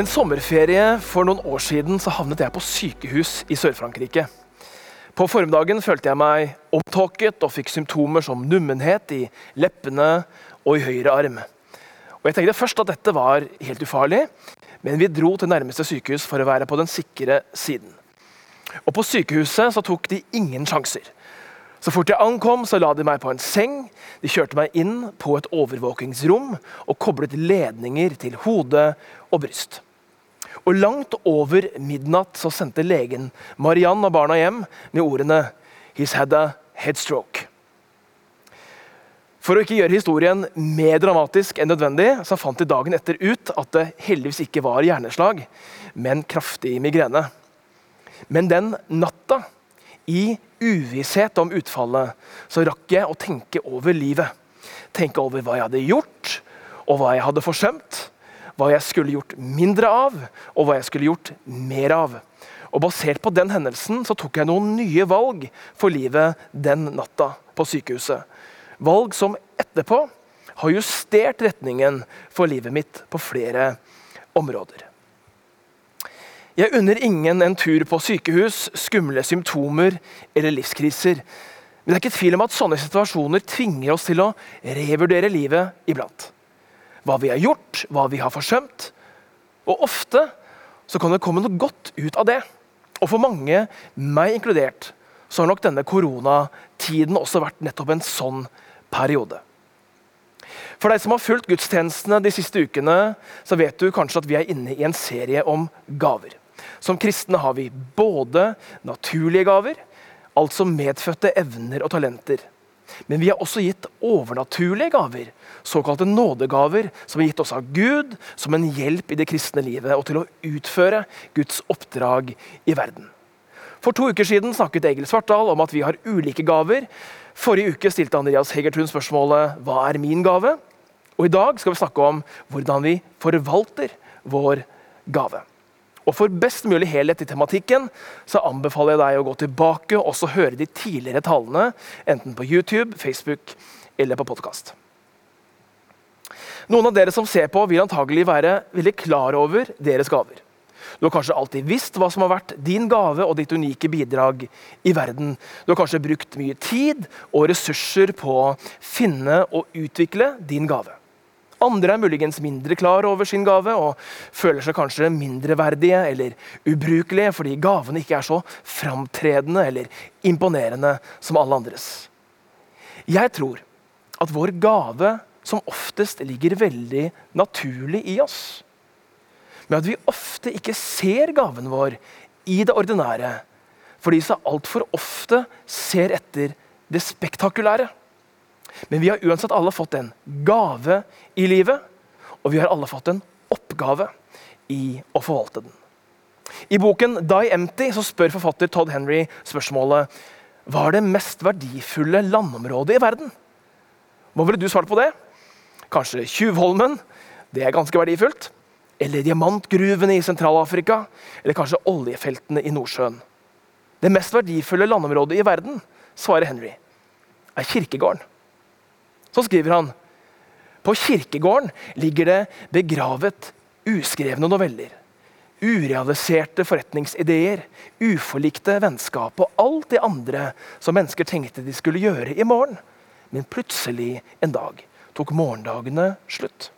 En sommerferie for noen år siden så havnet jeg på sykehus i Sør-Frankrike. På formiddagen følte jeg meg opptåket og fikk symptomer som nummenhet i leppene og i høyre arm. Og Jeg tenkte først at dette var helt ufarlig, men vi dro til nærmeste sykehus for å være på den sikre siden. Og På sykehuset så tok de ingen sjanser. Så fort jeg ankom, så la de meg på en seng. De kjørte meg inn på et overvåkingsrom og koblet ledninger til hode og bryst. Og Langt over midnatt så sendte legen Mariann og barna hjem med ordene 'He's had a headstroke'. For å ikke gjøre historien mer dramatisk enn nødvendig, så fant de dagen etter ut at det heldigvis ikke var hjerneslag, men kraftig migrene. Men den natta, i uvisshet om utfallet, så rakk jeg å tenke over livet. Tenke over hva jeg hadde gjort, og hva jeg hadde forsømt. Hva jeg skulle gjort mindre av, og hva jeg skulle gjort mer av. Og Basert på den hendelsen så tok jeg noen nye valg for livet den natta på sykehuset. Valg som etterpå har justert retningen for livet mitt på flere områder. Jeg unner ingen en tur på sykehus, skumle symptomer eller livskriser. Men det er ikke tvil om at sånne situasjoner tvinger oss til å revurdere livet iblant. Hva vi har gjort, hva vi har forsømt. Og ofte så kan det komme noe godt ut av det. Og for mange, meg inkludert, så har nok denne koronatiden også vært nettopp en sånn periode. For deg som har fulgt gudstjenestene de siste ukene, så vet du kanskje at vi er inne i en serie om gaver. Som kristne har vi både naturlige gaver, altså medfødte evner og talenter. Men vi har også gitt overnaturlige gaver, såkalte nådegaver, som er gitt oss av Gud som en hjelp i det kristne livet og til å utføre Guds oppdrag i verden. For to uker siden snakket Egil Svartdal om at vi har ulike gaver. Forrige uke stilte Andreas Hegertun spørsmålet 'Hva er min gave?' Og I dag skal vi snakke om hvordan vi forvalter vår gave. Og For best mulig helhet i tematikken så anbefaler jeg deg å gå tilbake og også høre de tidligere talene, enten på YouTube, Facebook eller på podkast. Noen av dere som ser på, vil antagelig være veldig klar over deres gaver. Du har kanskje alltid visst hva som har vært din gave og ditt unike bidrag i verden. Du har kanskje brukt mye tid og ressurser på å finne og utvikle din gave. Andre er muligens mindre klar over sin gave og føler seg kanskje mindreverdige eller ubrukelige fordi gavene ikke er så framtredende eller imponerende som alle andres. Jeg tror at vår gave som oftest ligger veldig naturlig i oss. Men at vi ofte ikke ser gaven vår i det ordinære fordi så altfor ofte ser etter det spektakulære. Men vi har uansett alle fått en gave i livet, og vi har alle fått en oppgave i å forvalte den. I boken 'Die Empty' så spør forfatter Todd Henry spørsmålet hva er det mest verdifulle landområdet i verden. Hva ville du svart på det? Kanskje Tjuvholmen? Det er ganske verdifullt. Eller diamantgruvene i Sentral-Afrika? Eller kanskje oljefeltene i Nordsjøen? Det mest verdifulle landområdet i verden, svarer Henry, er kirkegården. Så skriver han på kirkegården ligger det begravet uskrevne noveller. Urealiserte forretningsideer, uforlikte vennskap og alt det andre som mennesker tenkte de skulle gjøre i morgen. Men plutselig en dag tok morgendagene slutt.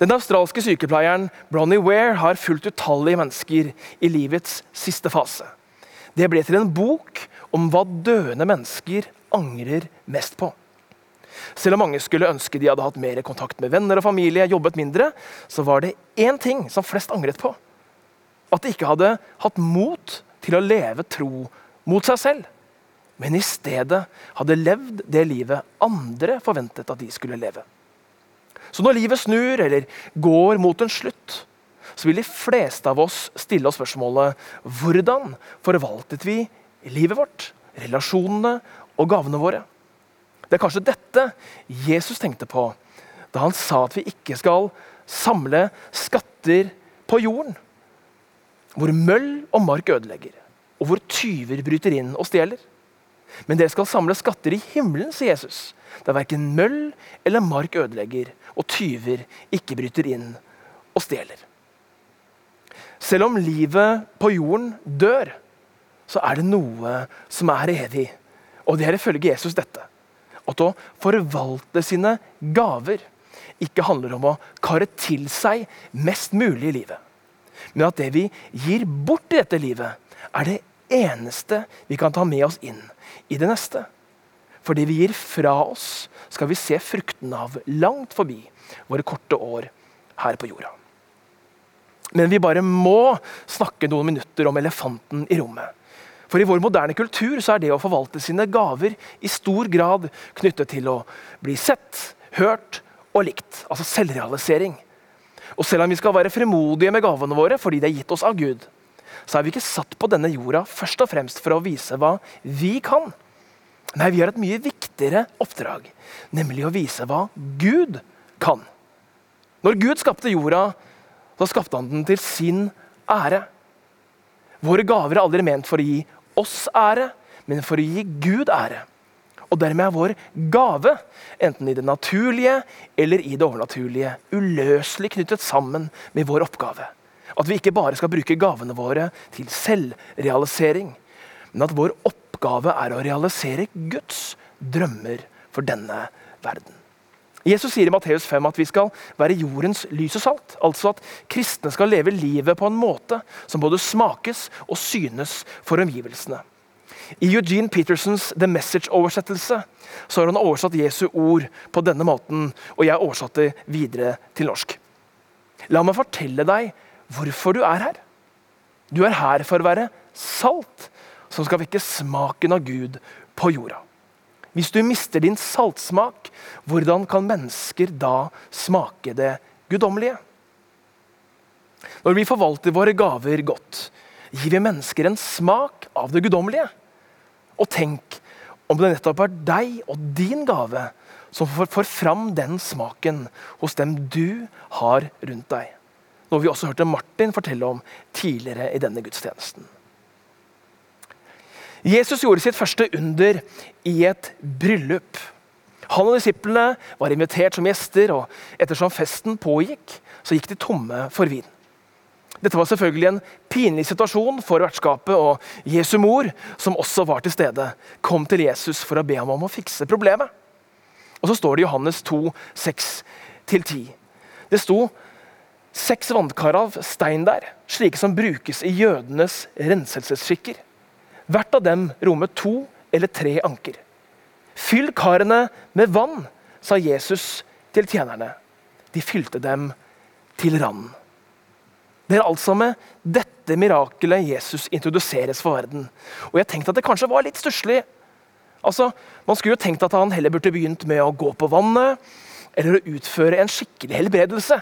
Den australske sykepleieren Bronnie Ware har fulgt utallige mennesker i livets siste fase. Det ble til en bok om hva døende mennesker angrer mest på. Selv om mange skulle ønske de hadde hatt mer kontakt med venner og familie, jobbet mindre, så var det én ting som flest angret på. At de ikke hadde hatt mot til å leve tro mot seg selv, men i stedet hadde levd det livet andre forventet at de skulle leve. Så når livet snur eller går mot en slutt, så vil de fleste av oss stille oss spørsmålet hvordan forvaltet vi livet vårt, relasjonene og gavene våre. Det er kanskje dette Jesus tenkte på da han sa at vi ikke skal samle skatter på jorden, hvor møll og mark ødelegger, og hvor tyver bryter inn og stjeler. Men dere skal samle skatter i himmelen, sier Jesus, der verken møll eller mark ødelegger, og tyver ikke bryter inn og stjeler. Selv om livet på jorden dør, så er det noe som er evig. Og det er ifølge Jesus dette. At å forvalte sine gaver ikke handler om å kare til seg mest mulig i livet. Men at det vi gir bort i dette livet, er det eneste vi kan ta med oss inn i det neste. For det vi gir fra oss, skal vi se frukten av langt forbi våre korte år her på jorda. Men vi bare må snakke noen minutter om elefanten i rommet. For i vår moderne kultur så er det å forvalte sine gaver i stor grad knyttet til å bli sett, hørt og likt. Altså selvrealisering. Og selv om vi skal være fremodige med gavene våre fordi de er gitt oss av Gud, så er vi ikke satt på denne jorda først og fremst for å vise hva vi kan. Nei, vi har et mye viktigere oppdrag, nemlig å vise hva Gud kan. Når Gud skapte jorda, så skapte han den til sin ære. Våre gaver er aldri ment for å gi oss ære, men for å gi Gud ære. Og dermed er vår gave, enten i det naturlige eller i det overnaturlige, uløselig knyttet sammen med vår oppgave. At vi ikke bare skal bruke gavene våre til selvrealisering, men at vår oppgave er å realisere Guds drømmer for denne verden. Jesus sier i Matteus 5 at vi skal være jordens lys og salt. Altså at kristne skal leve livet på en måte som både smakes og synes for omgivelsene. I Eugene Petersons The Message-oversettelse så har han oversatt Jesu ord på denne måten, og jeg oversatte videre til norsk. La meg fortelle deg hvorfor du er her. Du er her for å være salt, som skal vekke smaken av Gud på jorda. Hvis du mister din saltsmak, hvordan kan mennesker da smake det guddommelige? Når vi forvalter våre gaver godt, gir vi mennesker en smak av det guddommelige. Og tenk om det nettopp er deg og din gave som får fram den smaken hos dem du har rundt deg. Noe vi også hørte Martin fortelle om tidligere i denne gudstjenesten. Jesus gjorde sitt første under i et bryllup. Han og disiplene var invitert som gjester, og ettersom festen pågikk, så gikk de tomme for vin. Dette var selvfølgelig en pinlig situasjon for vertskapet, og Jesu mor, som også var til stede, kom til Jesus for å be ham om å fikse problemet. Og Så står det i Johannes 2, 6-10. Det sto seks vannkar av stein der, slike som brukes i jødenes renselsesskikker. Hvert av dem rommet to eller tre anker. Fyll karene med vann, sa Jesus til tjenerne. De fylte dem til randen. Det er altså med dette mirakelet Jesus introduseres for verden. Og jeg tenkte at det kanskje var litt stusslig. Altså, man skulle jo tenkt at han heller burde begynt med å gå på vannet eller å utføre en skikkelig helbredelse.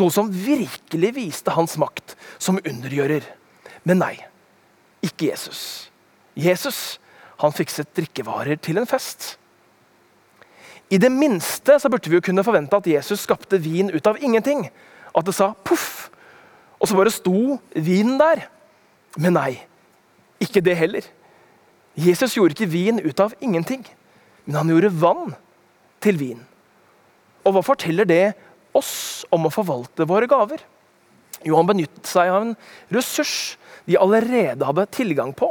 Noe som virkelig viste hans makt som undergjører. Men nei ikke Jesus. Jesus han fikset drikkevarer til en fest. I det minste så burde vi jo kunne forvente at Jesus skapte vin ut av ingenting. At det sa poff, og så bare sto vinen der. Men nei, ikke det heller. Jesus gjorde ikke vin ut av ingenting, men han gjorde vann til vin. Og hva forteller det oss om å forvalte våre gaver? Jo, han benyttet seg av en ressurs de allerede hadde tilgang på.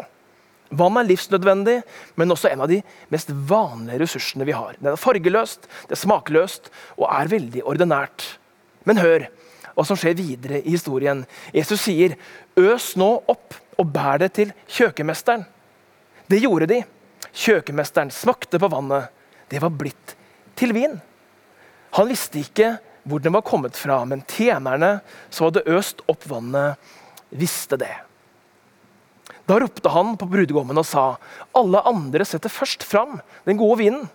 Vann er livsnødvendig, men også en av de mest vanlige ressursene vi har. Det er fargeløst, det er smakløst og er veldig ordinært. Men hør hva som skjer videre i historien. Jesus sier, 'Øs nå opp og bær det til kjøkkenmesteren'. Det gjorde de. Kjøkkenmesteren smakte på vannet. Det var blitt til vin. Han visste ikke hvor den var kommet fra, men tjenerne som hadde øst opp vannet, visste det. Da ropte han på brudgommen og sa, 'Alle andre setter først fram den gode vinen.'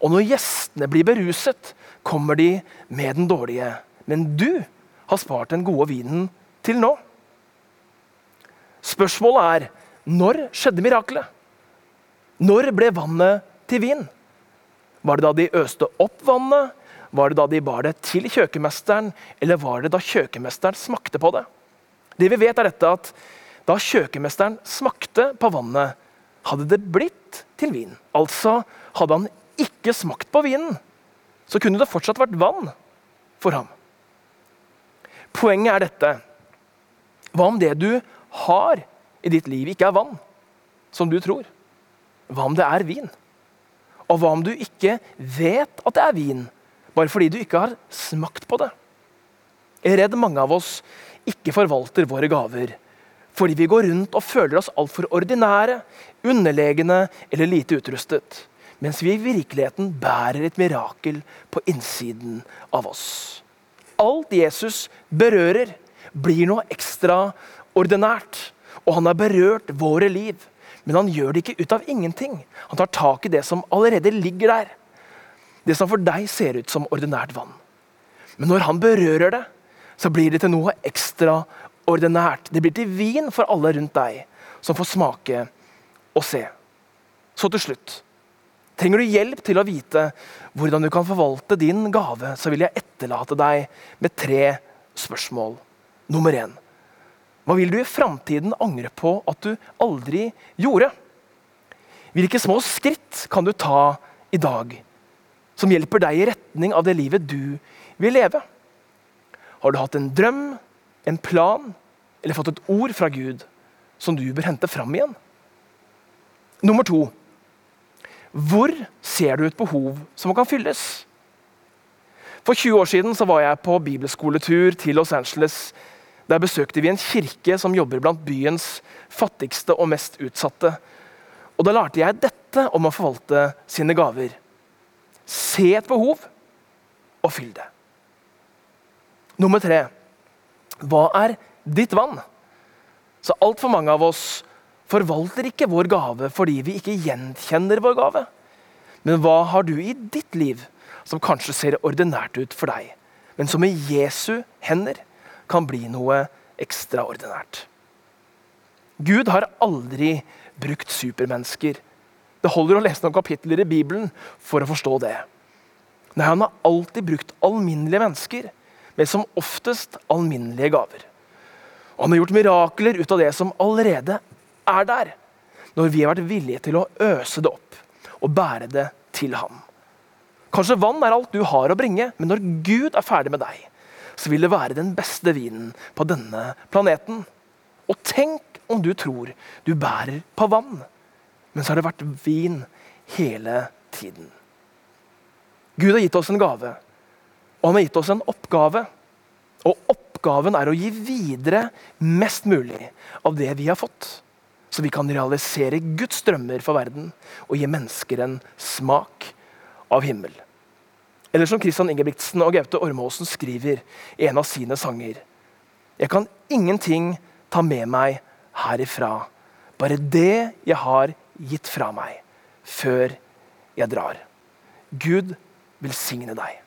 'Og når gjestene blir beruset, kommer de med den dårlige.' 'Men du har spart den gode vinen til nå.' Spørsmålet er, når skjedde mirakelet? Når ble vannet til vin? Var det da de øste opp vannet? Var det da de bar det til kjøkkenmesteren? Eller var det da kjøkkenmesteren smakte på det? Det vi vet er dette at da kjøkkenmesteren smakte på vannet, hadde det blitt til vin. Altså hadde han ikke smakt på vinen, så kunne det fortsatt vært vann for ham. Poenget er dette. Hva om det du har i ditt liv, ikke er vann, som du tror? Hva om det er vin? Og hva om du ikke vet at det er vin, bare fordi du ikke har smakt på det? Jeg er redd mange av oss ikke forvalter våre gaver fordi vi går rundt og føler oss altfor ordinære, underlegne eller lite utrustet, mens vi i virkeligheten bærer et mirakel på innsiden av oss. Alt Jesus berører, blir noe ekstraordinært, og han har berørt våre liv. Men han gjør det ikke ut av ingenting. Han tar tak i det som allerede ligger der. Det som for deg ser ut som ordinært vann. Men når han berører det, så blir det til noe ekstraordinært. Det blir til vin for alle rundt deg, som får smake og se. Så til slutt. Trenger du hjelp til å vite hvordan du kan forvalte din gave, så vil jeg etterlate deg med tre spørsmål. Nummer én. Hva vil du i framtiden angre på at du aldri gjorde? Hvilke små skritt kan du ta i dag som hjelper deg i retning av det livet du vil leve? Har du hatt en drøm, en plan eller fått et ord fra Gud som du bør hente fram igjen? Nummer to. Hvor ser du et behov som kan fylles? For 20 år siden var jeg på bibelskoletur til Los Angeles der besøkte vi en kirke som jobber blant byens fattigste og mest utsatte. Og Da lærte jeg dette om å forvalte sine gaver. Se et behov og fyll det. Nummer tre. Hva er ditt vann? Så Altfor mange av oss forvalter ikke vår gave fordi vi ikke gjenkjenner vår gave. Men hva har du i ditt liv som kanskje ser ordinært ut for deg, men som i Jesu hender kan bli noe ekstraordinært. Gud har aldri brukt supermennesker. Det holder å lese noen kapitler i Bibelen for å forstå det. Nei, Han har alltid brukt alminnelige mennesker, med som oftest alminnelige gaver. Og han har gjort mirakler ut av det som allerede er der, når vi har vært villige til å øse det opp og bære det til ham. Kanskje vann er alt du har å bringe, men når Gud er ferdig med deg, så vil det være den beste vinen på denne planeten. Og tenk om du tror du bærer på vann, men så har det vært vin hele tiden. Gud har gitt oss en gave, og han har gitt oss en oppgave. Og oppgaven er å gi videre mest mulig av det vi har fått. Så vi kan realisere Guds drømmer for verden og gi mennesker en smak av himmel. Eller som Christian Ingebrigtsen og Gaute Ormåsen skriver i en av sine sanger. Jeg kan ingenting ta med meg herifra, bare det jeg har gitt fra meg, før jeg drar. Gud velsigne deg.